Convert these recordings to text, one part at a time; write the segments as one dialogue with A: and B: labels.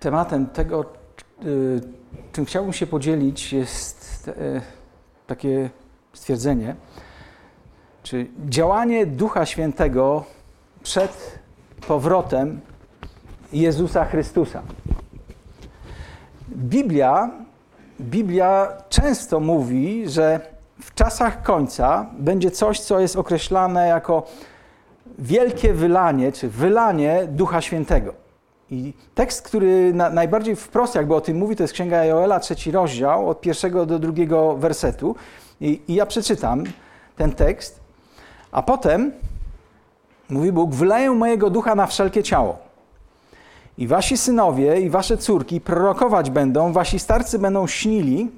A: Tematem tego, y, czym chciałbym się podzielić, jest y, takie stwierdzenie, czy działanie Ducha Świętego przed powrotem Jezusa Chrystusa. Biblia, Biblia często mówi, że w czasach końca będzie coś, co jest określane jako wielkie wylanie, czy wylanie Ducha Świętego. I tekst, który na, najbardziej wprost jakby o tym mówi, to jest Księga Joela, trzeci rozdział, od pierwszego do drugiego wersetu. I, I, ja przeczytam ten tekst, a potem mówi Bóg, wyleję mojego ducha na wszelkie ciało. I wasi synowie i wasze córki prorokować będą, wasi starcy będą śnili,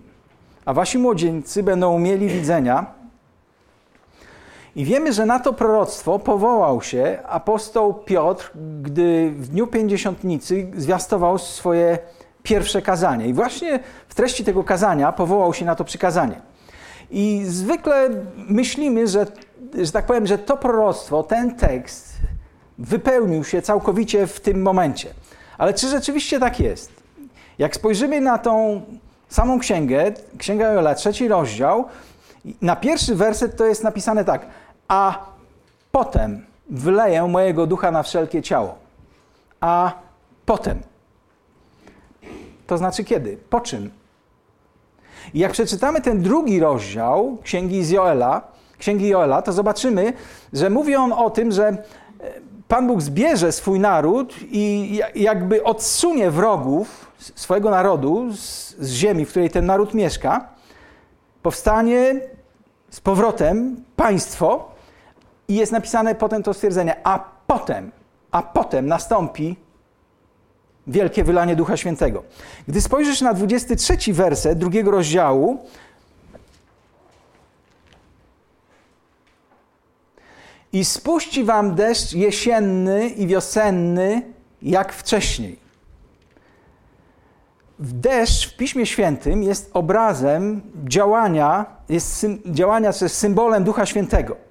A: a wasi młodzieńcy będą mieli widzenia. I wiemy, że na to proroctwo powołał się apostoł Piotr, gdy w dniu pięćdziesiątnicy zwiastował swoje pierwsze kazanie. I właśnie w treści tego kazania powołał się na to przykazanie. I zwykle myślimy, że, że tak powiem, że to proroctwo, ten tekst wypełnił się całkowicie w tym momencie. Ale czy rzeczywiście tak jest? Jak spojrzymy na tą samą księgę, Księga Jola, trzeci rozdział, na pierwszy werset to jest napisane tak a potem wyleję mojego ducha na wszelkie ciało. A potem. To znaczy kiedy? Po czym? I jak przeczytamy ten drugi rozdział Księgi Joela, Księgi Joela, to zobaczymy, że mówi on o tym, że e, Pan Bóg zbierze swój naród i jakby odsunie wrogów swojego narodu z, z ziemi, w której ten naród mieszka. Powstanie z powrotem państwo, i jest napisane potem to stwierdzenie, a potem, a potem nastąpi wielkie wylanie Ducha Świętego. Gdy spojrzysz na 23 werset drugiego rozdziału, i spuści wam deszcz jesienny i wiosenny, jak wcześniej. Deszcz w Piśmie Świętym jest obrazem działania, jest działania, co jest symbolem Ducha Świętego.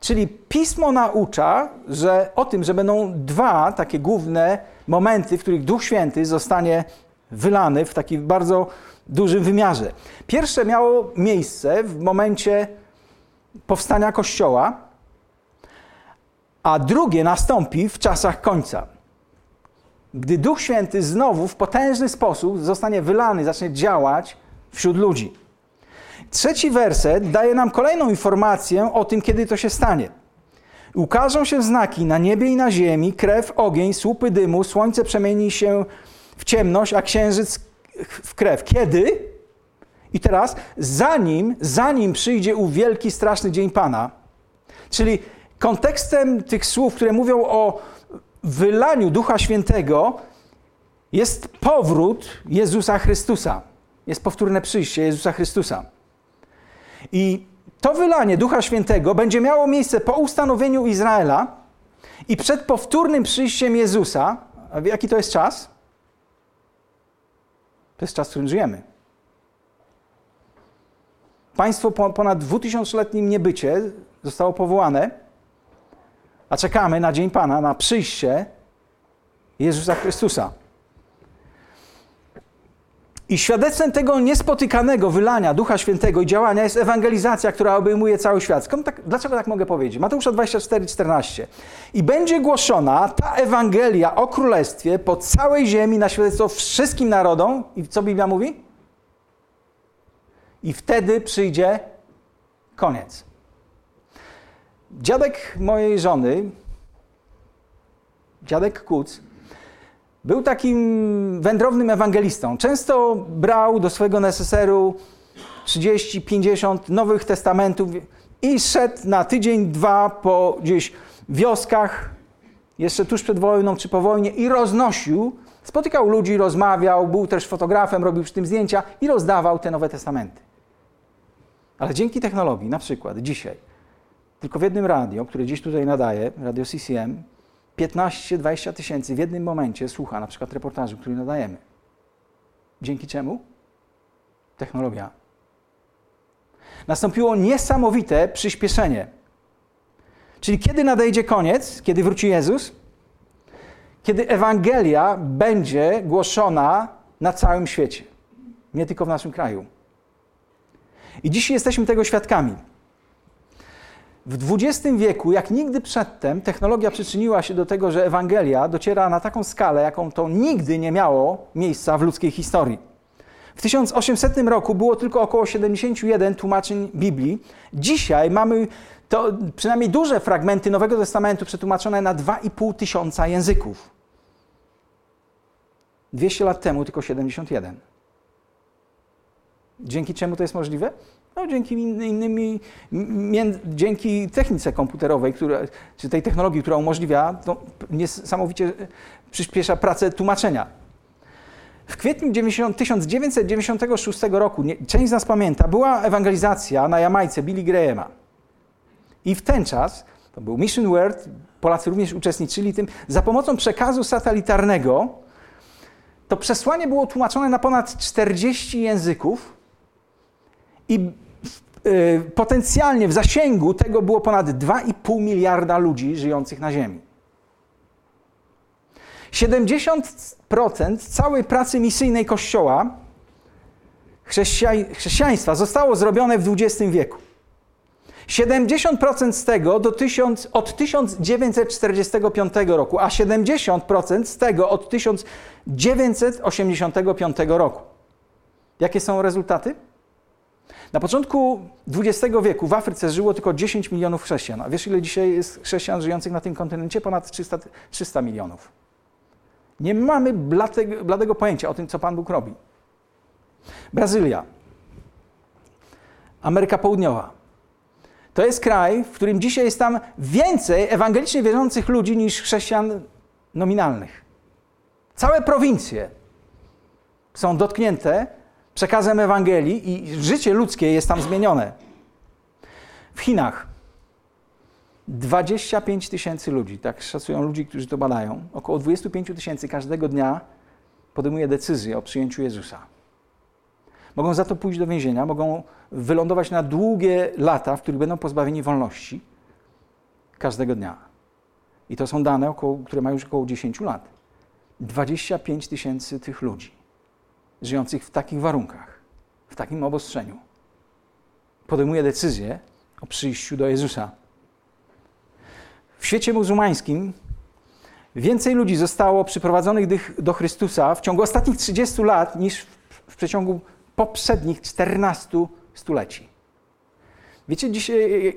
A: Czyli pismo naucza że o tym, że będą dwa takie główne momenty, w których Duch Święty zostanie wylany w takim bardzo dużym wymiarze. Pierwsze miało miejsce w momencie powstania Kościoła, a drugie nastąpi w czasach końca. Gdy Duch Święty znowu w potężny sposób zostanie wylany, zacznie działać wśród ludzi. Trzeci werset daje nam kolejną informację o tym, kiedy to się stanie. Ukażą się znaki na niebie i na ziemi, krew, ogień, słupy dymu, słońce przemieni się w ciemność, a księżyc w krew. Kiedy? I teraz, zanim, zanim przyjdzie ów wielki, straszny dzień Pana, czyli kontekstem tych słów, które mówią o wylaniu Ducha Świętego, jest powrót Jezusa Chrystusa. Jest powtórne przyjście Jezusa Chrystusa. I to wylanie Ducha Świętego będzie miało miejsce po ustanowieniu Izraela i przed powtórnym przyjściem Jezusa. A jaki to jest czas? To jest czas, w którym żyjemy. Państwo po ponad dwutysiącletnim niebycie zostało powołane, a czekamy na dzień Pana, na przyjście Jezusa Chrystusa. I świadectwem tego niespotykanego wylania Ducha Świętego i działania jest ewangelizacja, która obejmuje cały świat. Tak, dlaczego tak mogę powiedzieć? Mateusza 24, 14. I będzie głoszona ta Ewangelia o Królestwie po całej ziemi na świadectwo wszystkim narodom. I co Biblia mówi? I wtedy przyjdzie koniec. Dziadek mojej żony, dziadek Kuc, był takim wędrownym ewangelistą. Często brał do swojego neseseru 30, 50 Nowych Testamentów i szedł na tydzień, dwa po gdzieś wioskach, jeszcze tuż przed wojną czy po wojnie i roznosił, spotykał ludzi, rozmawiał, był też fotografem, robił przy tym zdjęcia i rozdawał te Nowe Testamenty. Ale dzięki technologii, na przykład dzisiaj, tylko w jednym radio, które dziś tutaj nadaje, radio CCM, 15-20 tysięcy w jednym momencie słucha na przykład reportażu, który nadajemy. Dzięki czemu? Technologia. Nastąpiło niesamowite przyspieszenie. Czyli kiedy nadejdzie koniec, kiedy wróci Jezus? kiedy Ewangelia będzie głoszona na całym świecie, nie tylko w naszym kraju. I dzisiaj jesteśmy tego świadkami. W XX wieku, jak nigdy przedtem, technologia przyczyniła się do tego, że Ewangelia dociera na taką skalę, jaką to nigdy nie miało miejsca w ludzkiej historii. W 1800 roku było tylko około 71 tłumaczeń Biblii. Dzisiaj mamy to przynajmniej duże fragmenty Nowego Testamentu przetłumaczone na 2,5 tysiąca języków. 200 lat temu tylko 71. Dzięki czemu to jest możliwe? No, dzięki innymi, dzięki technice komputerowej, która, czy tej technologii, która umożliwia, to niesamowicie przyspiesza pracę tłumaczenia. W kwietniu 90, 1996 roku, nie, część z nas pamięta, była ewangelizacja na Jamajce Billy Grahama. I w ten czas, to był Mission World, Polacy również uczestniczyli tym, za pomocą przekazu satelitarnego to przesłanie było tłumaczone na ponad 40 języków i y, potencjalnie w zasięgu tego było ponad 2,5 miliarda ludzi żyjących na Ziemi. 70% całej pracy misyjnej Kościoła chrześcijaństwa zostało zrobione w XX wieku. 70% z tego do od 1945 roku, a 70% z tego od 1985 roku. Jakie są rezultaty? Na początku XX wieku w Afryce żyło tylko 10 milionów chrześcijan. A wiesz, ile dzisiaj jest chrześcijan żyjących na tym kontynencie? Ponad 300, 300 milionów. Nie mamy bladego, bladego pojęcia o tym, co Pan Bóg robi. Brazylia, Ameryka Południowa. To jest kraj, w którym dzisiaj jest tam więcej ewangelicznie wierzących ludzi niż chrześcijan nominalnych. Całe prowincje są dotknięte przekazem Ewangelii i życie ludzkie jest tam zmienione. W Chinach 25 tysięcy ludzi, tak szacują ludzi, którzy to badają, około 25 tysięcy każdego dnia podejmuje decyzję o przyjęciu Jezusa. Mogą za to pójść do więzienia, mogą wylądować na długie lata, w których będą pozbawieni wolności każdego dnia. I to są dane, około, które mają już około 10 lat. 25 tysięcy tych ludzi żyjących w takich warunkach, w takim obostrzeniu, podejmuje decyzję o przyjściu do Jezusa. W świecie muzułmańskim więcej ludzi zostało przyprowadzonych do Chrystusa w ciągu ostatnich 30 lat niż w przeciągu poprzednich 14 stuleci. Wiecie, dzisiaj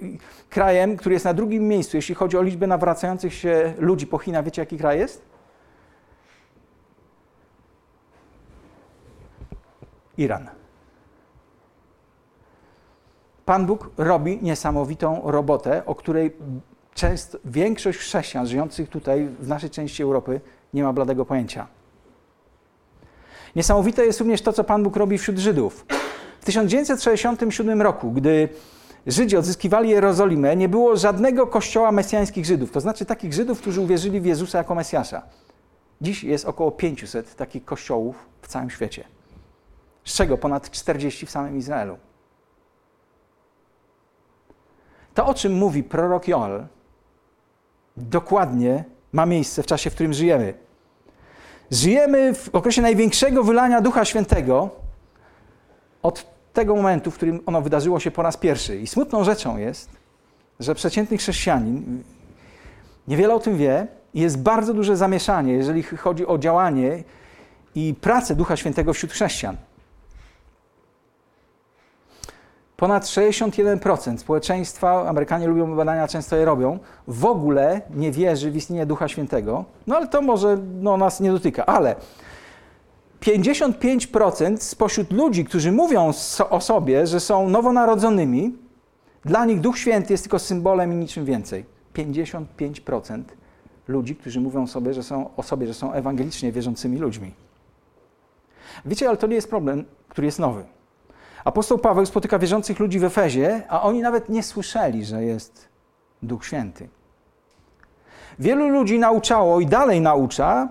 A: krajem, który jest na drugim miejscu, jeśli chodzi o liczbę nawracających się ludzi po Chinach, wiecie jaki kraj jest? Iran. Pan Bóg robi niesamowitą robotę, o której często większość chrześcijan żyjących tutaj w naszej części Europy nie ma bladego pojęcia. Niesamowite jest również to, co Pan Bóg robi wśród Żydów. W 1967 roku, gdy Żydzi odzyskiwali Jerozolimę, nie było żadnego kościoła mesjańskich Żydów, to znaczy takich Żydów, którzy uwierzyli w Jezusa jako Mesjasza. Dziś jest około 500 takich kościołów w całym świecie z czego ponad 40 w samym Izraelu. To, o czym mówi prorok Joel, dokładnie ma miejsce w czasie, w którym żyjemy. Żyjemy w okresie największego wylania Ducha Świętego od tego momentu, w którym ono wydarzyło się po raz pierwszy. I smutną rzeczą jest, że przeciętny chrześcijanin niewiele o tym wie i jest bardzo duże zamieszanie, jeżeli chodzi o działanie i pracę Ducha Świętego wśród chrześcijan. Ponad 61% społeczeństwa, Amerykanie lubią badania, często je robią, w ogóle nie wierzy w istnienie Ducha Świętego. No ale to może no, nas nie dotyka. Ale 55% spośród ludzi, którzy mówią o sobie, że są nowonarodzonymi, dla nich Duch Święty jest tylko symbolem i niczym więcej. 55% ludzi, którzy mówią sobie, że są, o sobie, że są ewangelicznie wierzącymi ludźmi. Wiecie, ale to nie jest problem, który jest nowy. Apostoł Paweł spotyka wierzących ludzi w Efezie, a oni nawet nie słyszeli, że jest Duch Święty. Wielu ludzi nauczało i dalej naucza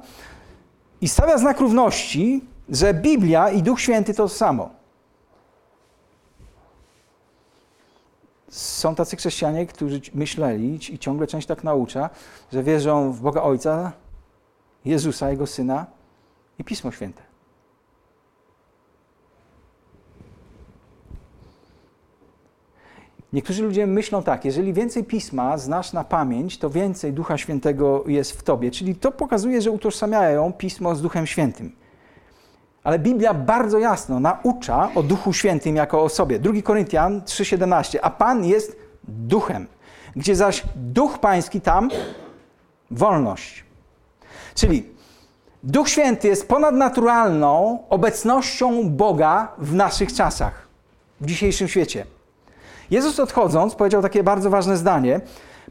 A: i stawia znak równości, że Biblia i Duch Święty to samo. Są tacy chrześcijanie, którzy myśleli i ciągle część tak naucza, że wierzą w Boga Ojca, Jezusa, Jego Syna i Pismo Święte. Niektórzy ludzie myślą tak, jeżeli więcej pisma znasz na pamięć, to więcej Ducha Świętego jest w tobie. Czyli to pokazuje, że utożsamiają pismo z Duchem Świętym. Ale Biblia bardzo jasno naucza o Duchu Świętym jako osobie. 2 Koryntian 3,17. A Pan jest duchem, gdzie zaś Duch Pański tam wolność. Czyli Duch Święty jest ponadnaturalną obecnością Boga w naszych czasach, w dzisiejszym świecie. Jezus odchodząc powiedział takie bardzo ważne zdanie: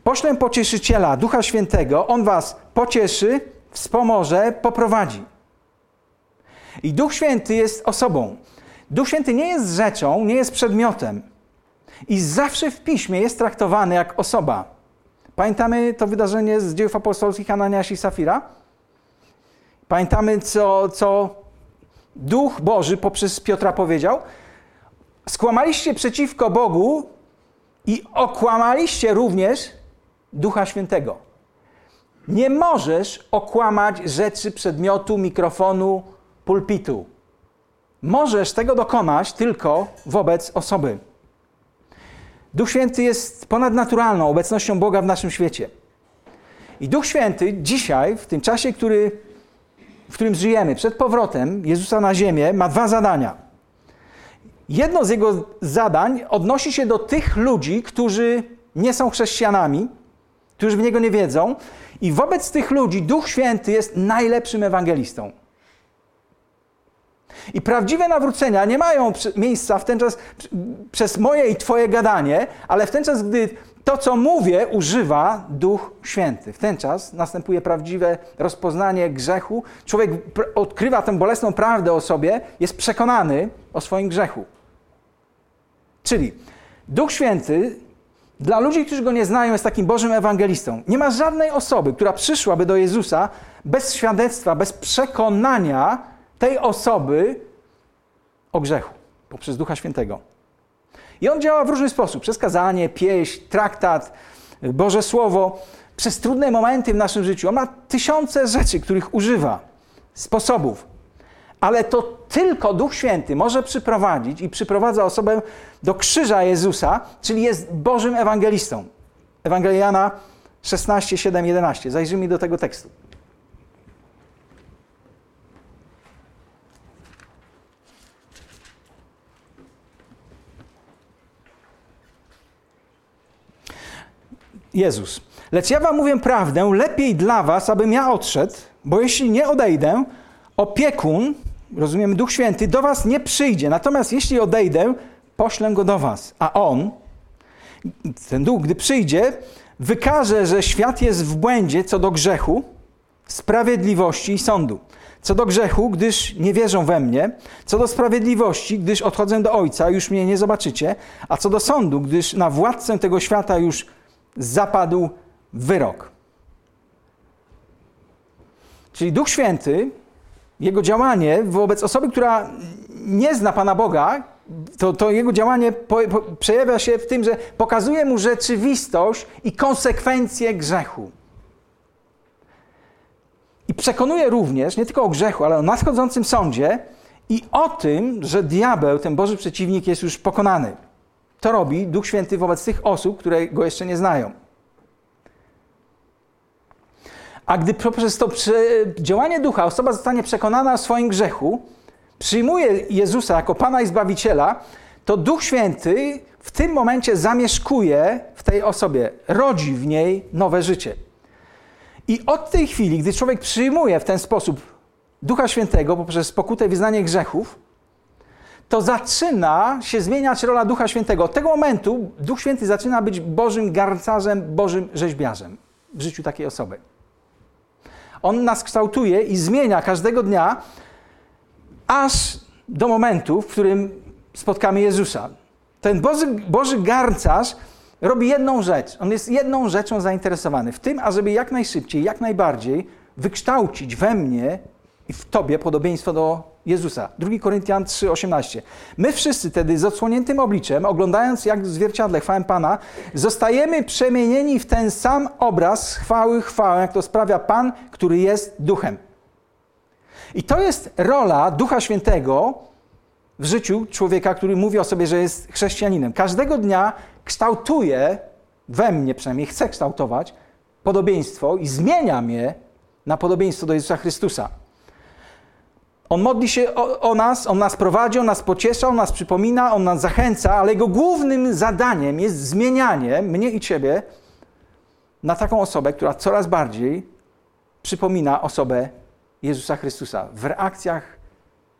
A: Poślę pocieszyciela, Ducha Świętego, on was pocieszy, wspomoże, poprowadzi. I Duch Święty jest osobą. Duch Święty nie jest rzeczą, nie jest przedmiotem. I zawsze w piśmie jest traktowany jak osoba. Pamiętamy to wydarzenie z dziejów apostolskich Ananiasz i Safira? Pamiętamy, co, co Duch Boży poprzez Piotra powiedział? Skłamaliście przeciwko Bogu i okłamaliście również Ducha Świętego. Nie możesz okłamać rzeczy, przedmiotu, mikrofonu, pulpitu. Możesz tego dokonać tylko wobec osoby. Duch Święty jest ponadnaturalną obecnością Boga w naszym świecie. I Duch Święty dzisiaj, w tym czasie, który, w którym żyjemy, przed powrotem Jezusa na ziemię, ma dwa zadania. Jedno z jego zadań odnosi się do tych ludzi, którzy nie są chrześcijanami, którzy w niego nie wiedzą, i wobec tych ludzi Duch Święty jest najlepszym ewangelistą. I prawdziwe nawrócenia nie mają miejsca w ten czas przez moje i Twoje gadanie, ale w ten czas, gdy to, co mówię, używa Duch Święty. W ten czas następuje prawdziwe rozpoznanie grzechu. Człowiek odkrywa tę bolesną prawdę o sobie, jest przekonany o swoim grzechu. Czyli Duch Święty dla ludzi, którzy go nie znają, jest takim Bożym ewangelistą. Nie ma żadnej osoby, która przyszłaby do Jezusa bez świadectwa, bez przekonania tej osoby o grzechu poprzez Ducha Świętego. I on działa w różny sposób: przez kazanie, pieśń, traktat, Boże Słowo, przez trudne momenty w naszym życiu. On ma tysiące rzeczy, których używa, sposobów ale to tylko Duch Święty może przyprowadzić i przyprowadza osobę do krzyża Jezusa, czyli jest Bożym ewangelistą. Ewangelia Jana 16, 7, 11. Zajrzyjmy do tego tekstu. Jezus. Lecz ja wam mówię prawdę, lepiej dla was, abym ja odszedł, bo jeśli nie odejdę, opiekun, rozumiemy, Duch Święty do was nie przyjdzie. Natomiast jeśli odejdę, poślę go do was. A on, ten Duch, gdy przyjdzie, wykaże, że świat jest w błędzie co do grzechu, sprawiedliwości i sądu. Co do grzechu, gdyż nie wierzą we mnie, co do sprawiedliwości, gdyż odchodzę do Ojca, już mnie nie zobaczycie, a co do sądu, gdyż na władcę tego świata już zapadł wyrok. Czyli Duch Święty jego działanie wobec osoby, która nie zna Pana Boga, to, to jego działanie po, po, przejawia się w tym, że pokazuje mu rzeczywistość i konsekwencje grzechu. I przekonuje również nie tylko o grzechu, ale o nadchodzącym sądzie i o tym, że diabeł, ten Boży przeciwnik, jest już pokonany. To robi Duch Święty wobec tych osób, które go jeszcze nie znają. A gdy poprzez to działanie ducha osoba zostanie przekonana o swoim grzechu, przyjmuje Jezusa jako Pana i Zbawiciela, to Duch Święty w tym momencie zamieszkuje w tej osobie, rodzi w niej nowe życie. I od tej chwili, gdy człowiek przyjmuje w ten sposób Ducha Świętego poprzez pokutę wyznanie grzechów, to zaczyna się zmieniać rola Ducha Świętego. Od tego momentu Duch Święty zaczyna być Bożym garncarzem, Bożym rzeźbiarzem w życiu takiej osoby. On nas kształtuje i zmienia każdego dnia, aż do momentu, w którym spotkamy Jezusa. Ten Boży, Boży garncarz robi jedną rzecz. On jest jedną rzeczą zainteresowany. W tym, ażeby jak najszybciej, jak najbardziej wykształcić we mnie i w Tobie podobieństwo do Jezusa. 2 Koryntian 3:18. My wszyscy tedy z odsłoniętym obliczem, oglądając jak w zwierciadle chwałę Pana, zostajemy przemienieni w ten sam obraz chwały chwałę, jak to sprawia Pan, który jest duchem. I to jest rola Ducha Świętego w życiu człowieka, który mówi o sobie, że jest chrześcijaninem. Każdego dnia kształtuje, we mnie przynajmniej, chce kształtować podobieństwo i zmienia mnie na podobieństwo do Jezusa Chrystusa. On modli się o, o, nas, on nas prowadzi, on nas pociesza, on nas przypomina, on nas zachęca, ale jego głównym zadaniem jest zmienianie mnie i ciebie na taką osobę, która coraz bardziej przypomina osobę Jezusa Chrystusa w reakcjach,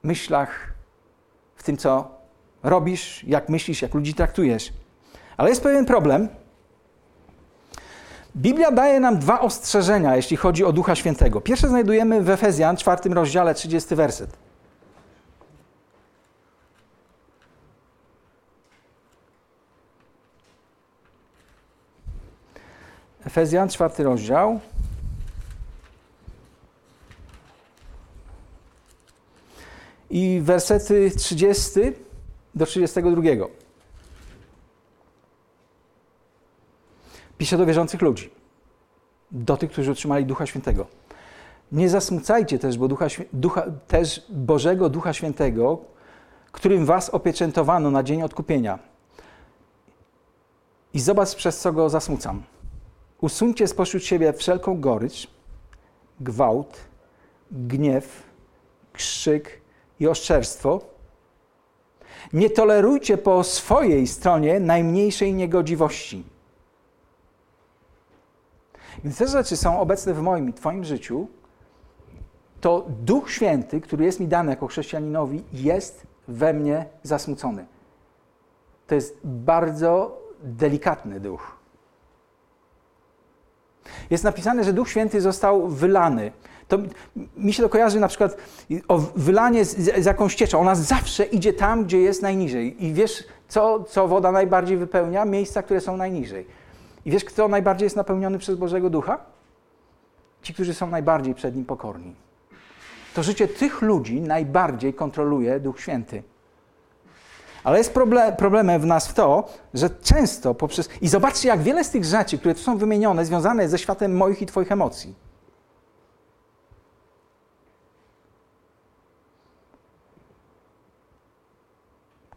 A: myślach, w tym, co robisz, jak myślisz, jak ludzi traktujesz. Ale jest pewien problem. Biblia daje nam dwa ostrzeżenia, jeśli chodzi o Ducha Świętego. Pierwsze znajdujemy w Efezjan, czwartym rozdziale, 30 werset. Efezjan, czwarty rozdział. I wersety 30 do 32. Pisze do wierzących ludzi, do tych, którzy otrzymali Ducha Świętego. Nie zasmucajcie też, bo ducha, ducha, też Bożego Ducha Świętego, którym was opieczętowano na dzień odkupienia. I zobacz, przez co go zasmucam. Usuńcie spośród siebie wszelką gorycz, gwałt, gniew, krzyk i oszczerstwo. Nie tolerujcie po swojej stronie najmniejszej niegodziwości gdy te rzeczy są obecne w moim i Twoim życiu, to Duch Święty, który jest mi dany jako chrześcijaninowi, jest we mnie zasmucony. To jest bardzo delikatny duch. Jest napisane, że Duch Święty został wylany. To mi się to kojarzy na przykład o wylanie z, z, jakąś cieczą. Ona zawsze idzie tam, gdzie jest najniżej. I wiesz, co, co woda najbardziej wypełnia? Miejsca, które są najniżej. I wiesz, kto najbardziej jest napełniony przez Bożego Ducha? Ci, którzy są najbardziej przed Nim pokorni. To życie tych ludzi najbardziej kontroluje Duch Święty. Ale jest problem, problemem w nas w to, że często poprzez. I zobaczcie, jak wiele z tych rzeczy, które tu są wymienione, związane ze światem moich i Twoich emocji.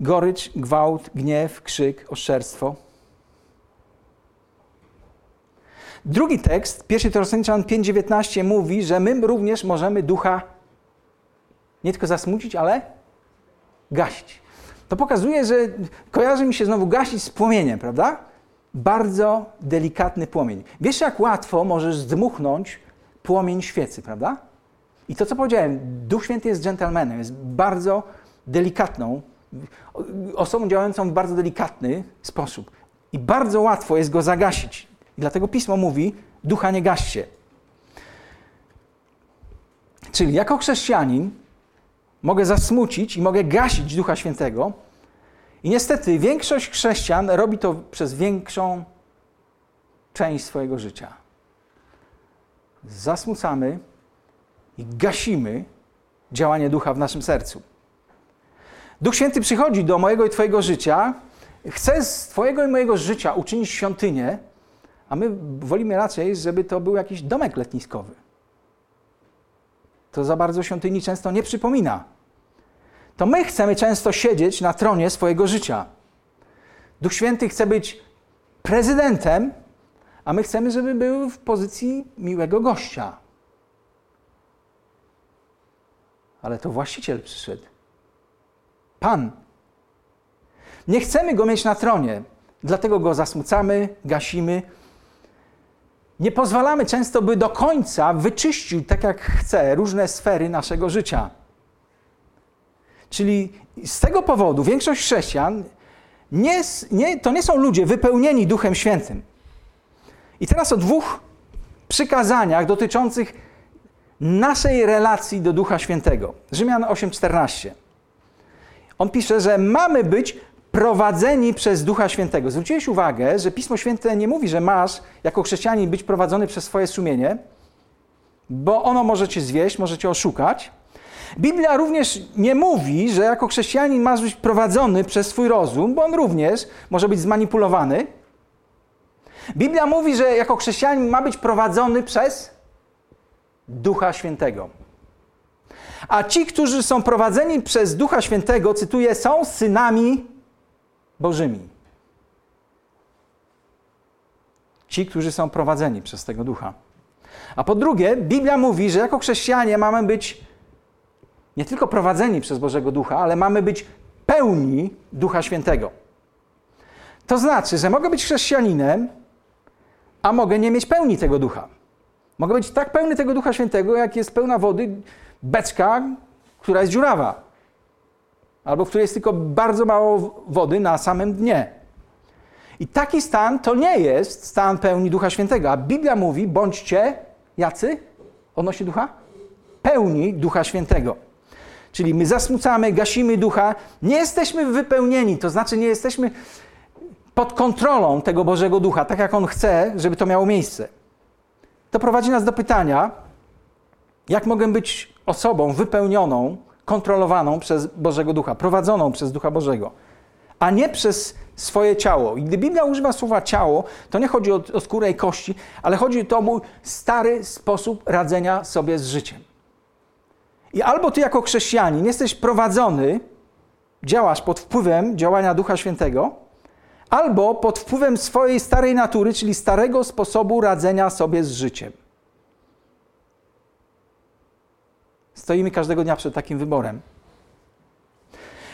A: Gorycz, gwałt, gniew, krzyk, oszczerstwo. Drugi tekst, 1 Tesaloniczan 5,19 mówi, że my również możemy ducha nie tylko zasmucić, ale gasić. To pokazuje, że kojarzy mi się znowu gasić z płomieniem, prawda? Bardzo delikatny płomień. Wiesz, jak łatwo możesz zdmuchnąć płomień świecy, prawda? I to, co powiedziałem, Duch Święty jest dżentelmenem, jest bardzo delikatną, osobą działającą w bardzo delikatny sposób. I bardzo łatwo jest go zagasić. I dlatego pismo mówi: ducha nie gaście. Czyli jako chrześcijanin mogę zasmucić i mogę gasić Ducha Świętego. I niestety większość chrześcijan robi to przez większą część swojego życia. Zasmucamy i gasimy działanie ducha w naszym sercu. Duch Święty przychodzi do mojego i Twojego życia, chce z Twojego i mojego życia uczynić świątynię, a my wolimy raczej, żeby to był jakiś domek letniskowy. To za bardzo świątyni często nie przypomina. To my chcemy często siedzieć na tronie swojego życia. Duch Święty chce być prezydentem, a my chcemy, żeby był w pozycji miłego gościa. Ale to właściciel przyszedł. Pan. Nie chcemy go mieć na tronie, dlatego go zasmucamy, gasimy, nie pozwalamy często, by do końca wyczyścił, tak jak chce, różne sfery naszego życia. Czyli z tego powodu większość chrześcijan nie, nie, to nie są ludzie wypełnieni Duchem Świętym. I teraz o dwóch przykazaniach dotyczących naszej relacji do Ducha Świętego. Rzymian 8:14. On pisze, że mamy być prowadzeni przez Ducha Świętego. Zwróciłeś uwagę, że Pismo Święte nie mówi, że masz jako chrześcijanin być prowadzony przez swoje sumienie, bo ono może cię zwieść, może cię oszukać, Biblia również nie mówi, że jako chrześcijanin masz być prowadzony przez swój rozum, bo on również może być zmanipulowany. Biblia mówi, że jako chrześcijanin ma być prowadzony przez Ducha Świętego. A ci, którzy są prowadzeni przez Ducha Świętego, cytuję, są synami Bożymi. Ci, którzy są prowadzeni przez tego Ducha. A po drugie, Biblia mówi, że jako chrześcijanie mamy być nie tylko prowadzeni przez Bożego Ducha, ale mamy być pełni Ducha Świętego. To znaczy, że mogę być chrześcijaninem, a mogę nie mieć pełni tego Ducha. Mogę być tak pełny tego Ducha Świętego, jak jest pełna wody beczka, która jest dziurawa. Albo w której jest tylko bardzo mało wody na samym dnie. I taki stan to nie jest stan pełni Ducha Świętego. A Biblia mówi, bądźcie jacy odnośnie Ducha? Pełni Ducha Świętego. Czyli my zasmucamy, gasimy Ducha, nie jesteśmy wypełnieni, to znaczy nie jesteśmy pod kontrolą tego Bożego Ducha, tak jak On chce, żeby to miało miejsce. To prowadzi nas do pytania, jak mogę być osobą wypełnioną, kontrolowaną przez Bożego Ducha, prowadzoną przez Ducha Bożego, a nie przez swoje ciało. I gdy Biblia używa słowa ciało, to nie chodzi o, o skórę i kości, ale chodzi o mój stary sposób radzenia sobie z życiem. I albo ty jako chrześcijanin jesteś prowadzony, działasz pod wpływem działania Ducha Świętego, albo pod wpływem swojej starej natury, czyli starego sposobu radzenia sobie z życiem. Stoimy każdego dnia przed takim wyborem.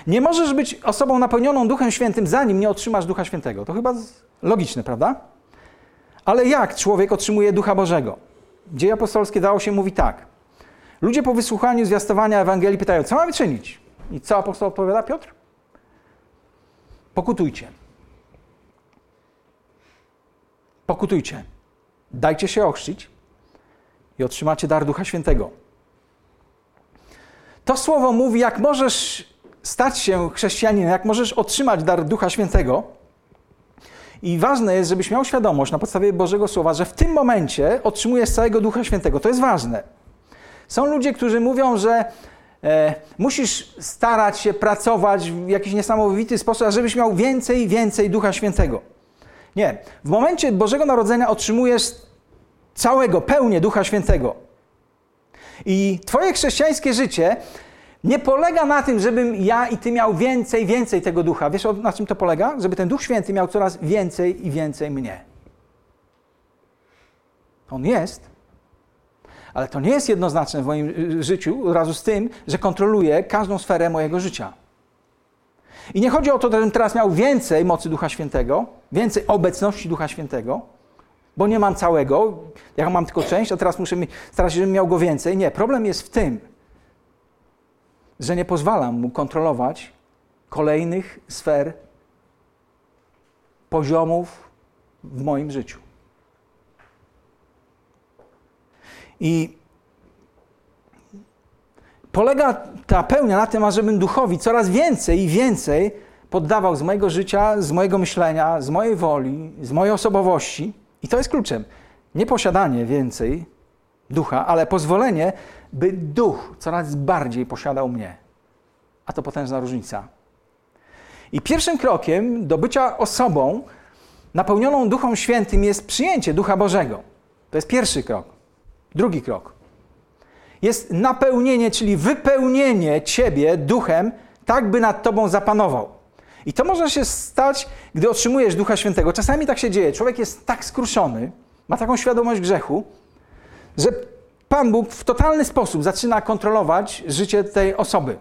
A: Nie możesz być osobą napełnioną Duchem Świętym, zanim nie otrzymasz Ducha Świętego. To chyba logiczne, prawda? Ale jak człowiek otrzymuje Ducha Bożego? Dzieje apostolskie dało się mówi tak. Ludzie po wysłuchaniu zwiastowania Ewangelii pytają, co mamy czynić? I co apostoł odpowiada? Piotr? Pokutujcie. Pokutujcie. Dajcie się ochrzcić i otrzymacie dar Ducha Świętego. To słowo mówi, jak możesz stać się chrześcijaninem, jak możesz otrzymać dar Ducha Świętego. I ważne jest, żebyś miał świadomość na podstawie Bożego Słowa, że w tym momencie otrzymujesz całego Ducha Świętego. To jest ważne. Są ludzie, którzy mówią, że e, musisz starać się pracować w jakiś niesamowity sposób, żebyś miał więcej więcej Ducha Świętego. Nie. W momencie Bożego Narodzenia otrzymujesz całego, pełnię Ducha Świętego. I Twoje chrześcijańskie życie nie polega na tym, żebym ja i Ty miał więcej, więcej tego ducha. Wiesz, na czym to polega? Żeby ten Duch Święty miał coraz więcej i więcej mnie. On jest, ale to nie jest jednoznaczne w moim y, życiu, od razu z tym, że kontroluje każdą sferę mojego życia. I nie chodzi o to, żebym teraz miał więcej mocy Ducha Świętego, więcej obecności Ducha Świętego, bo nie mam całego, ja mam tylko część, a teraz muszę starać się, żebym miał go więcej. Nie, problem jest w tym, że nie pozwalam mu kontrolować kolejnych sfer, poziomów w moim życiu. I polega ta pełnia na tym, ażebym duchowi coraz więcej i więcej poddawał z mojego życia, z mojego myślenia, z mojej woli, z mojej osobowości. I to jest kluczem. Nie posiadanie więcej ducha, ale pozwolenie, by duch coraz bardziej posiadał mnie. A to potężna różnica. I pierwszym krokiem do bycia osobą napełnioną Duchem Świętym jest przyjęcie Ducha Bożego. To jest pierwszy krok. Drugi krok. Jest napełnienie, czyli wypełnienie ciebie duchem, tak by nad tobą zapanował. I to może się stać, gdy otrzymujesz Ducha Świętego. Czasami tak się dzieje. Człowiek jest tak skruszony, ma taką świadomość grzechu, że Pan Bóg w totalny sposób zaczyna kontrolować życie tej osoby.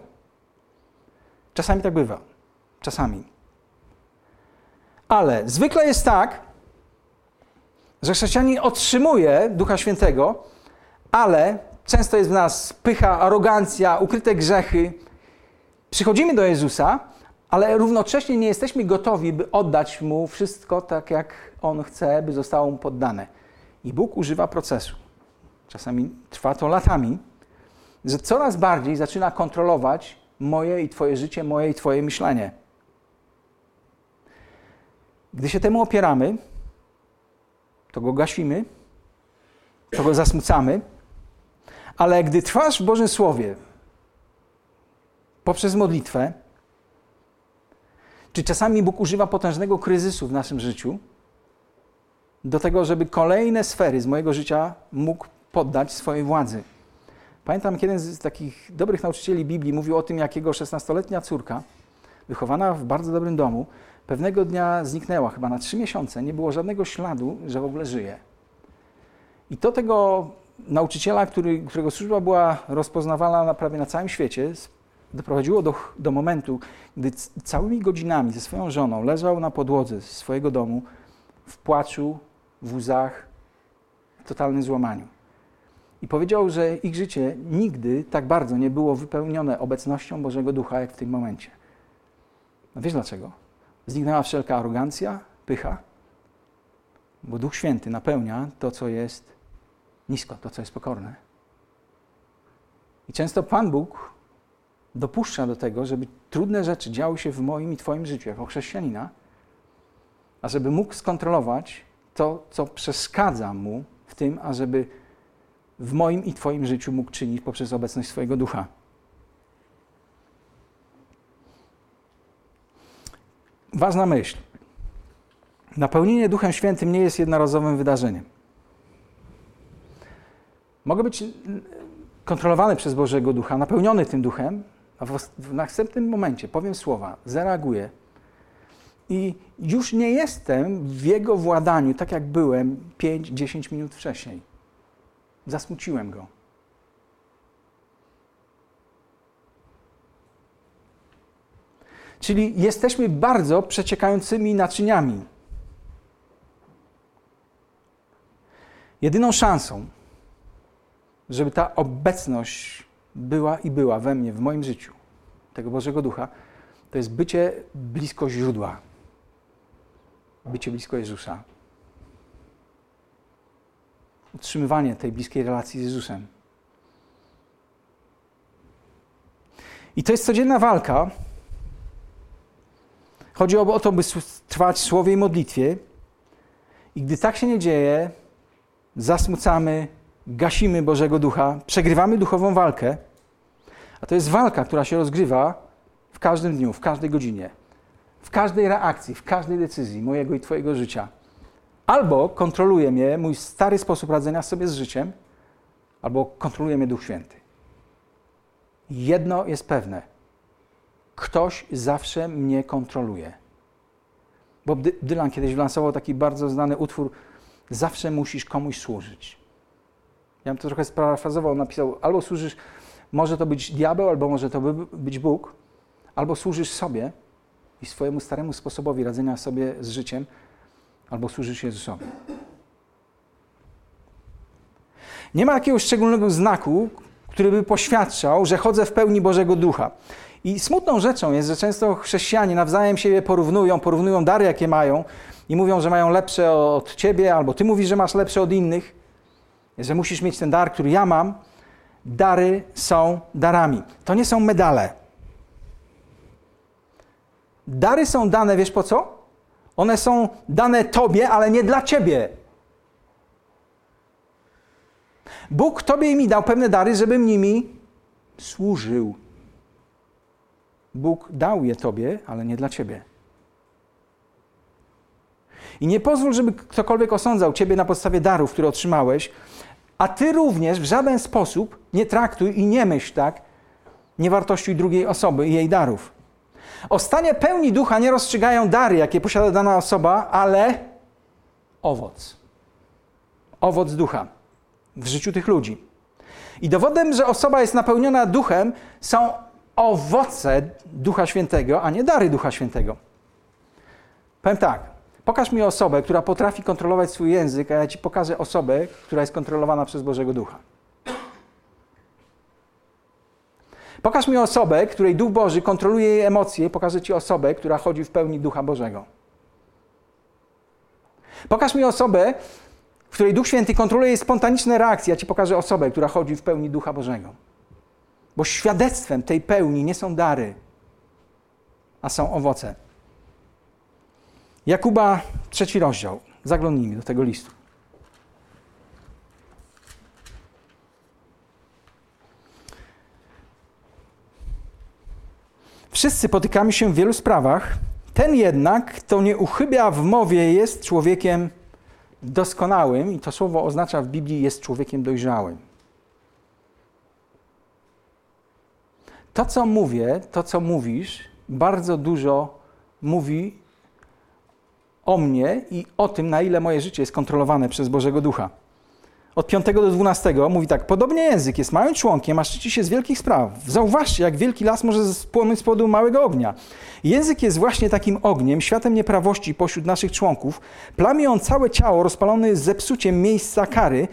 A: Czasami tak bywa. Czasami. Ale zwykle jest tak, że chrześcijanin otrzymuje Ducha Świętego, ale często jest w nas pycha, arogancja, ukryte grzechy. Przychodzimy do Jezusa, ale równocześnie nie jesteśmy gotowi, by oddać Mu wszystko tak, jak On chce, by zostało Mu poddane. I Bóg używa procesu. Czasami trwa to latami, że coraz bardziej zaczyna kontrolować moje i Twoje życie, moje i Twoje myślenie. Gdy się temu opieramy, to go gasimy, to go zasmucamy, ale gdy trwasz w Bożym Słowie, poprzez modlitwę. Czy czasami Bóg używa potężnego kryzysu w naszym życiu do tego, żeby kolejne sfery z mojego życia mógł poddać swojej władzy? Pamiętam, kiedy z takich dobrych nauczycieli Biblii mówił o tym, jak jego 16-letnia córka, wychowana w bardzo dobrym domu, pewnego dnia zniknęła, chyba na trzy miesiące. Nie było żadnego śladu, że w ogóle żyje. I to tego nauczyciela, który, którego służba była rozpoznawana na, prawie na całym świecie, doprowadziło do, do momentu, gdy całymi godzinami ze swoją żoną leżał na podłodze swojego domu w płaczu, w łzach, w totalnym złamaniu. I powiedział, że ich życie nigdy tak bardzo nie było wypełnione obecnością Bożego Ducha, jak w tym momencie. No wiesz dlaczego? Zniknęła wszelka arogancja, pycha, bo Duch Święty napełnia to, co jest nisko, to, co jest pokorne. I często Pan Bóg dopuszcza do tego, żeby trudne rzeczy działy się w moim i Twoim życiu jako chrześcijanina, a żeby mógł skontrolować to, co przeszkadza mu w tym, ażeby w moim i Twoim życiu mógł czynić poprzez obecność swojego ducha. Ważna myśl. Napełnienie Duchem Świętym nie jest jednorazowym wydarzeniem. Mogę być kontrolowany przez Bożego Ducha, napełniony tym Duchem, a w następnym momencie powiem słowa, zareaguję i już nie jestem w Jego władaniu, tak jak byłem 5-10 minut wcześniej. Zasmuciłem Go. Czyli jesteśmy bardzo przeciekającymi naczyniami. Jedyną szansą, żeby ta obecność była i była we mnie, w moim życiu, tego Bożego Ducha, to jest bycie blisko źródła, bycie blisko Jezusa. Utrzymywanie tej bliskiej relacji z Jezusem. I to jest codzienna walka. Chodzi o to, by trwać w słowie i modlitwie. I gdy tak się nie dzieje, zasmucamy, gasimy Bożego Ducha, przegrywamy duchową walkę, a to jest walka, która się rozgrywa w każdym dniu, w każdej godzinie, w każdej reakcji, w każdej decyzji mojego i Twojego życia. Albo kontroluje mnie mój stary sposób radzenia sobie z życiem, albo kontroluje mnie Duch Święty. Jedno jest pewne. Ktoś zawsze mnie kontroluje. Bob Dylan kiedyś wylansował taki bardzo znany utwór Zawsze musisz komuś służyć. Ja bym to trochę sparafrazował, napisał, albo służysz, może to być diabeł, albo może to być Bóg, albo służysz sobie i swojemu staremu sposobowi radzenia sobie z życiem, albo służysz Jezusowi. Nie ma jakiegoś szczególnego znaku, który by poświadczał, że chodzę w pełni Bożego Ducha. I smutną rzeczą jest, że często chrześcijanie nawzajem siebie porównują, porównują dary, jakie mają i mówią, że mają lepsze od ciebie, albo ty mówisz, że masz lepsze od innych że musisz mieć ten dar, który ja mam. Dary są darami. To nie są medale. Dary są dane, wiesz po co? One są dane Tobie, ale nie dla Ciebie. Bóg Tobie i mi dał pewne dary, żebym nimi służył. Bóg dał je Tobie, ale nie dla Ciebie. I nie pozwól, żeby ktokolwiek osądzał Ciebie na podstawie darów, które otrzymałeś, a ty również w żaden sposób nie traktuj i nie myśl tak, nie wartościuj drugiej osoby i jej darów. O stanie pełni ducha nie rozstrzygają dary, jakie posiada dana osoba, ale owoc. Owoc ducha w życiu tych ludzi. I dowodem, że osoba jest napełniona duchem, są owoce Ducha Świętego, a nie dary Ducha Świętego. Powiem tak. Pokaż mi osobę, która potrafi kontrolować swój język, a ja ci pokażę osobę, która jest kontrolowana przez Bożego Ducha. Pokaż mi osobę, której Duch Boży kontroluje jej emocje, pokażę ci osobę, która chodzi w pełni Ducha Bożego. Pokaż mi osobę, w której Duch Święty kontroluje spontaniczne reakcje, ja ci pokażę osobę, która chodzi w pełni Ducha Bożego. Bo świadectwem tej pełni nie są dary, a są owoce. Jakuba, trzeci rozdział. Zaglądnijmy do tego listu. Wszyscy potykamy się w wielu sprawach. Ten jednak, kto nie uchybia w mowie, jest człowiekiem doskonałym, i to słowo oznacza w Biblii jest człowiekiem dojrzałym. To, co mówię, to, co mówisz, bardzo dużo mówi o mnie i o tym, na ile moje życie jest kontrolowane przez Bożego Ducha. Od 5 do 12 mówi tak: Podobnie język jest małym członkiem, a szczyci się z wielkich spraw. Zauważcie, jak wielki las może spłonąć z powodu małego ognia. Język jest właśnie takim ogniem, światem nieprawości pośród naszych członków. Plamie on całe ciało, rozpalony z zepsuciem miejsca kary,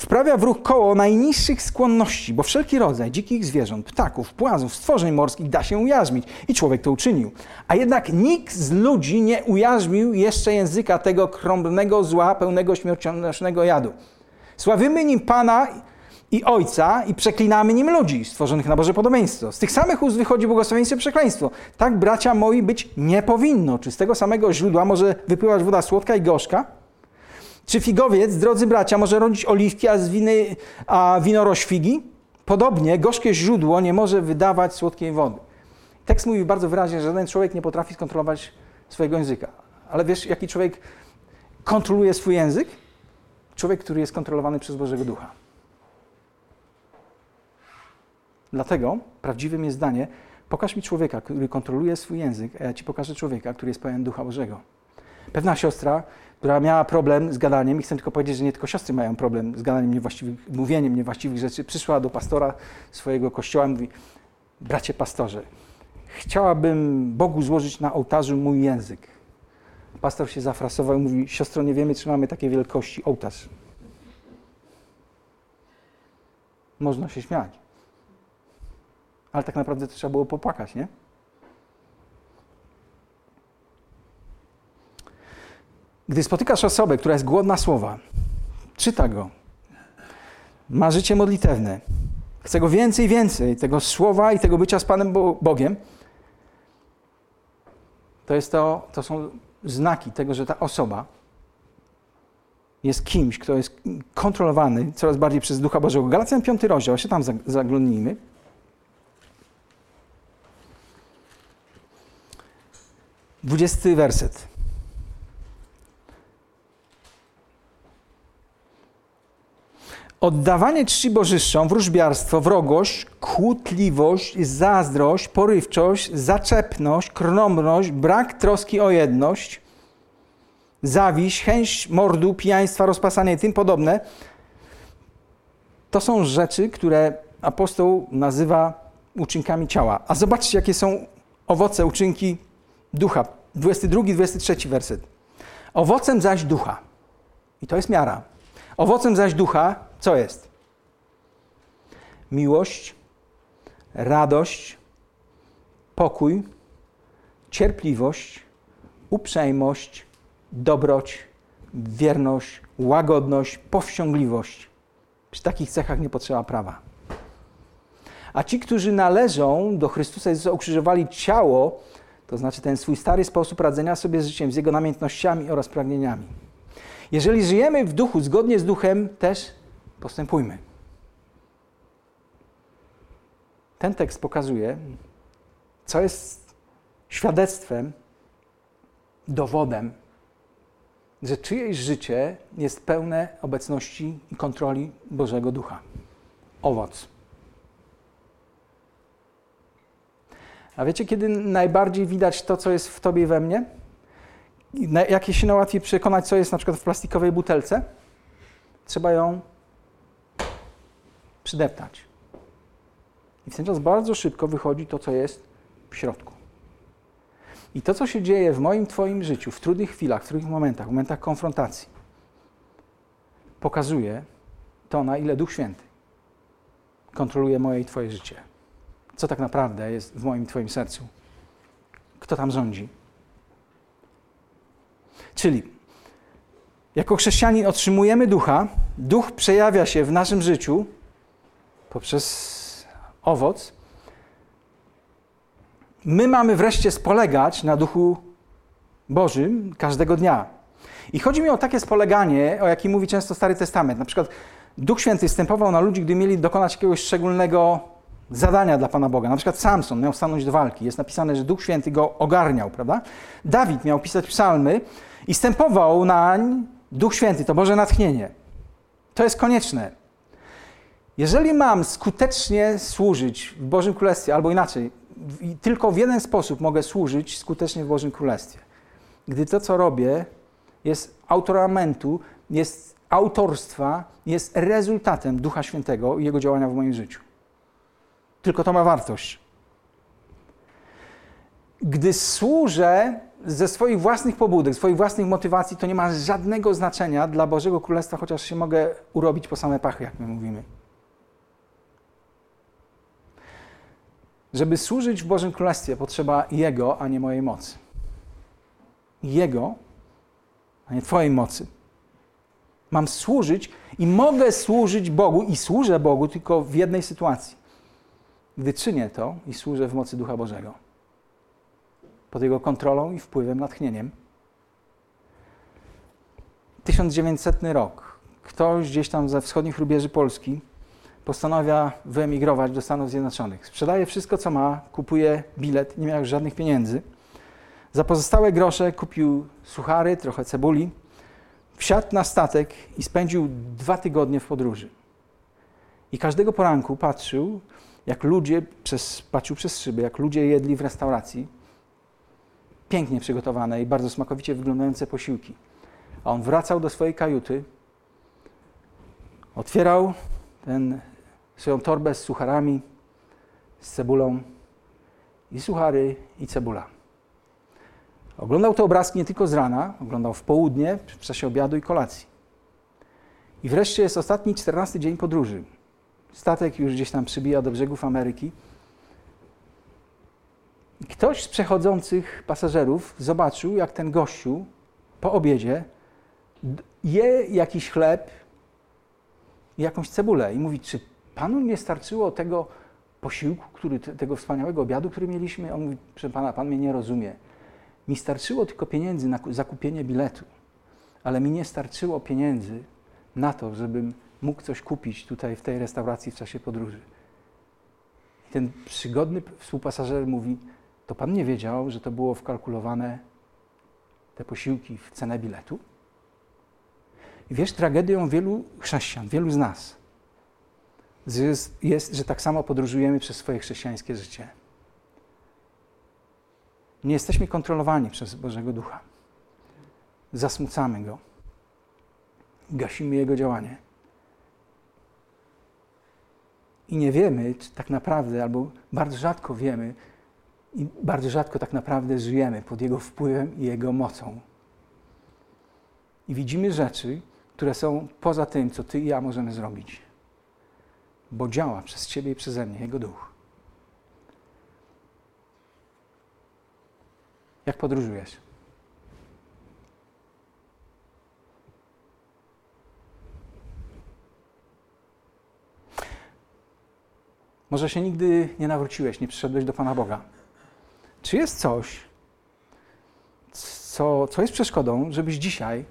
A: wprawia w ruch koło najniższych skłonności, bo wszelki rodzaj dzikich zwierząt, ptaków, płazów, stworzeń morskich da się ujarzmić i człowiek to uczynił. A jednak nikt z ludzi nie ujarzmił jeszcze języka tego krąbnego zła, pełnego śmiercionośnego jadu. Sławimy nim Pana i Ojca i przeklinamy nim ludzi stworzonych na Boże podobieństwo. Z tych samych ust wychodzi błogosławieństwo i przekleństwo. Tak, bracia moi, być nie powinno. Czy z tego samego źródła może wypływać woda słodka i gorzka? Czy figowiec, drodzy bracia, może rodzić oliwki, a, z winy, a winorość figi? Podobnie gorzkie źródło nie może wydawać słodkiej wody. Tekst mówi bardzo wyraźnie, że żaden człowiek nie potrafi skontrolować swojego języka. Ale wiesz, jaki człowiek kontroluje swój język? Człowiek, który jest kontrolowany przez Bożego Ducha. Dlatego prawdziwym jest zdanie: pokaż mi człowieka, który kontroluje swój język, a ja ci pokażę człowieka, który jest pełen Ducha Bożego. Pewna siostra, która miała problem z gadaniem, i chcę tylko powiedzieć, że nie tylko siostry mają problem z gadaniem niewłaściwych, mówieniem niewłaściwych rzeczy, przyszła do pastora swojego kościoła i mówi: Bracie pastorze, chciałabym Bogu złożyć na ołtarzu mój język. Pastor się zafrasował i mówi, siostro, nie wiemy, czy mamy takie wielkości ołtarz. Można się śmiać. Ale tak naprawdę to trzeba było popłakać, nie? Gdy spotykasz osobę, która jest głodna słowa, czyta go, ma życie modlitewne, chce go więcej więcej, tego słowa i tego bycia z Panem Bogiem, to, jest to, to są znaki tego, że ta osoba jest kimś, kto jest kontrolowany coraz bardziej przez Ducha Bożego. Galacjan 5 rozdział, się tam zaglądnijmy. Dwudziesty werset. Oddawanie czci bożyszczom, wróżbiarstwo, wrogość, kłótliwość, zazdrość, porywczość, zaczepność, krnomność, brak troski o jedność, zawiść, chęć mordu, pijaństwa, rozpasanie i tym podobne, to są rzeczy, które apostoł nazywa uczynkami ciała. A zobaczcie, jakie są owoce, uczynki ducha. 22-23 werset. Owocem zaś ducha. I to jest miara. Owocem zaś ducha co jest? Miłość, radość, pokój, cierpliwość, uprzejmość, dobroć, wierność, łagodność, powściągliwość. Przy takich cechach nie potrzeba prawa. A ci, którzy należą do Chrystusa Jezusa, ukrzyżowali ciało, to znaczy ten swój stary sposób radzenia sobie z życiem, z jego namiętnościami oraz pragnieniami. Jeżeli żyjemy w duchu, zgodnie z duchem, też postępujmy. Ten tekst pokazuje, co jest świadectwem, dowodem, że czyjeś życie jest pełne obecności i kontroli Bożego Ducha. Owoc. A wiecie, kiedy najbardziej widać to, co jest w tobie i we mnie? Jakie się najłatwiej przekonać, co jest na przykład w plastikowej butelce? Trzeba ją przydeptać. I w ten czas bardzo szybko wychodzi to, co jest w środku. I to, co się dzieje w moim, Twoim życiu, w trudnych chwilach, w trudnych momentach, w momentach konfrontacji, pokazuje to, na ile Duch Święty kontroluje moje i Twoje życie. Co tak naprawdę jest w moim Twoim sercu. Kto tam rządzi. Czyli jako chrześcijanin otrzymujemy ducha, duch przejawia się w naszym życiu poprzez owoc, my mamy wreszcie spolegać na Duchu Bożym każdego dnia. I chodzi mi o takie spoleganie, o jakim mówi często Stary Testament. Na przykład Duch Święty wstępował na ludzi, gdy mieli dokonać jakiegoś szczególnego zadania dla Pana Boga. Na przykład Samson miał stanąć do walki. Jest napisane, że Duch Święty go ogarniał, prawda? Dawid miał pisać psalmy i stępował nań Duch Święty, to Boże natchnienie. To jest konieczne. Jeżeli mam skutecznie służyć w Bożym Królestwie, albo inaczej, tylko w jeden sposób mogę służyć skutecznie w Bożym Królestwie. Gdy to, co robię, jest autoramentu, jest autorstwa, jest rezultatem Ducha Świętego i Jego działania w moim życiu. Tylko to ma wartość. Gdy służę ze swoich własnych pobudek, swoich własnych motywacji, to nie ma żadnego znaczenia dla Bożego Królestwa, chociaż się mogę urobić po same pachy, jak my mówimy. Żeby służyć w Bożym Królestwie, potrzeba Jego, a nie mojej mocy. Jego, a nie Twojej mocy. Mam służyć i mogę służyć Bogu i służę Bogu tylko w jednej sytuacji. Gdy czynię to i służę w mocy Ducha Bożego. Pod Jego kontrolą i wpływem, natchnieniem. 1900 rok. Ktoś gdzieś tam ze wschodnich rubieży Polski postanawia wyemigrować do Stanów Zjednoczonych. Sprzedaje wszystko, co ma, kupuje bilet, nie miał już żadnych pieniędzy. Za pozostałe grosze kupił suchary, trochę cebuli, wsiadł na statek i spędził dwa tygodnie w podróży. I każdego poranku patrzył, jak ludzie, przez, patrzył przez szyby, jak ludzie jedli w restauracji pięknie przygotowane i bardzo smakowicie wyglądające posiłki. A on wracał do swojej kajuty, otwierał ten swoją torbę z sucharami, z cebulą i suchary i cebula. Oglądał te obrazki nie tylko z rana, oglądał w południe, w czasie obiadu i kolacji. I wreszcie jest ostatni, czternasty dzień podróży. Statek już gdzieś tam przybija do brzegów Ameryki. I ktoś z przechodzących pasażerów zobaczył, jak ten gościu po obiedzie je jakiś chleb i jakąś cebulę. I mówi, czy Panu nie starczyło tego posiłku, który, tego wspaniałego obiadu, który mieliśmy? On mówi, proszę Pana, Pan mnie nie rozumie. Mi starczyło tylko pieniędzy na zakupienie biletu, ale mi nie starczyło pieniędzy na to, żebym mógł coś kupić tutaj w tej restauracji w czasie podróży. I ten przygodny współpasażer mówi, to Pan nie wiedział, że to było wkalkulowane, te posiłki w cenę biletu? I wiesz, tragedią wielu chrześcijan, wielu z nas jest, jest, że tak samo podróżujemy przez swoje chrześcijańskie życie. Nie jesteśmy kontrolowani przez Bożego Ducha. Zasmucamy Go. Gasimy Jego działanie. I nie wiemy, czy tak naprawdę, albo bardzo rzadko wiemy, i bardzo rzadko tak naprawdę żyjemy pod Jego wpływem i Jego mocą. I widzimy rzeczy, które są poza tym, co Ty i ja możemy zrobić. Bo działa przez Ciebie i przeze mnie Jego duch. Jak podróżujesz? Może się nigdy nie nawróciłeś, nie przyszedłeś do Pana Boga. Czy jest coś, co, co jest przeszkodą, żebyś dzisiaj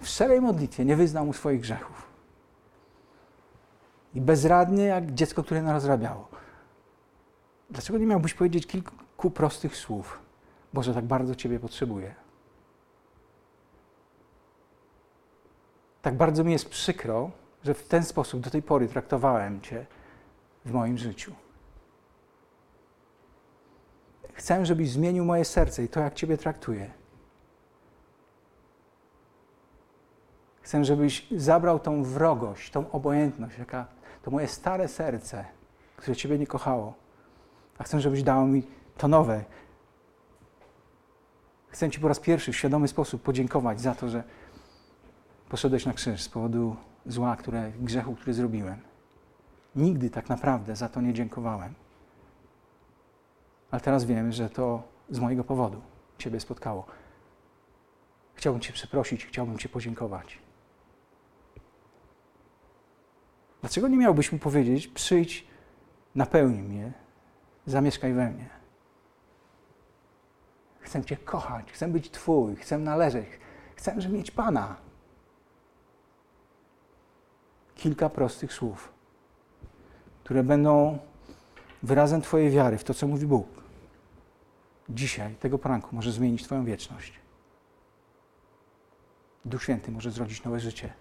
A: w szczerej modlitwie nie wyznał mu swoich grzechów? I bezradnie, jak dziecko, które narozrabiało. Dlaczego nie miałbyś powiedzieć kilku prostych słów? Boże, tak bardzo Ciebie potrzebuję. Tak bardzo mi jest przykro, że w ten sposób do tej pory traktowałem Cię w moim życiu. Chcę, żebyś zmienił moje serce i to, jak Ciebie traktuję. Chcę, żebyś zabrał tą wrogość, tą obojętność, jaka to moje stare serce, które Ciebie nie kochało. A chcę, żebyś dał mi to nowe, Chcę Ci po raz pierwszy w świadomy sposób podziękować za to, że poszedłeś na krzyż z powodu zła, które, grzechu, który zrobiłem. Nigdy tak naprawdę za to nie dziękowałem. Ale teraz wiem, że to z mojego powodu Ciebie spotkało. Chciałbym Cię przeprosić, chciałbym Cię podziękować. Dlaczego nie miałbyś mu powiedzieć: przyjdź, napełnij mnie, zamieszkaj we mnie? Chcę Cię kochać, chcę być Twój, chcę należeć, chcę mieć Pana. Kilka prostych słów, które będą wyrazem Twojej wiary w to, co mówi Bóg, dzisiaj, tego poranku, może zmienić Twoją wieczność. Duch Święty może zrodzić nowe życie.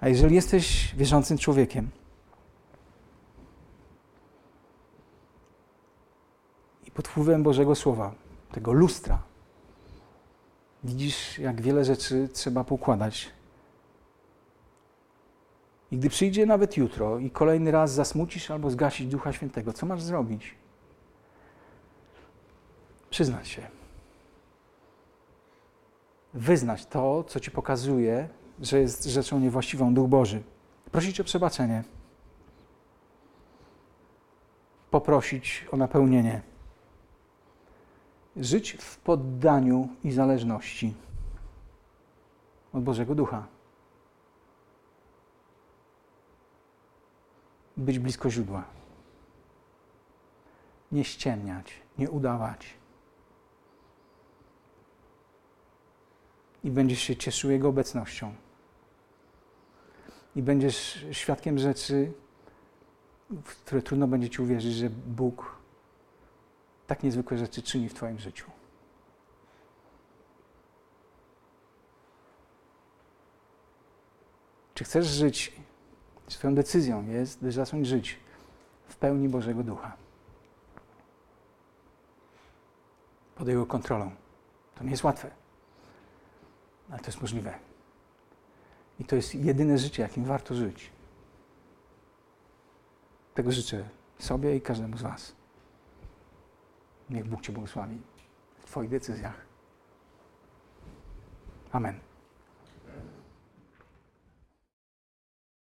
A: A jeżeli jesteś wierzącym człowiekiem i pod wpływem Bożego Słowa, tego lustra, widzisz, jak wiele rzeczy trzeba poukładać. I gdy przyjdzie nawet jutro i kolejny raz zasmucisz albo zgasić Ducha Świętego, co masz zrobić? Przyznać się. Wyznać to, co ci pokazuje, że jest rzeczą niewłaściwą Duch Boży. Prosić o przebaczenie. Poprosić o napełnienie. Żyć w poddaniu i zależności od Bożego Ducha. Być blisko źródła. Nie ściemniać, nie udawać. I będziesz się cieszył Jego obecnością i będziesz świadkiem rzeczy, w które trudno będzie ci uwierzyć, że Bóg tak niezwykłe rzeczy czyni w Twoim życiu. Czy chcesz żyć? Swoją decyzją jest, by zacząć żyć w pełni Bożego Ducha. Pod Jego kontrolą. To nie jest łatwe, ale to jest możliwe. I to jest jedyne życie, jakim warto żyć. Tego życzę sobie i każdemu z Was. Niech Bóg Cię błogosławi w Twoich decyzjach. Amen.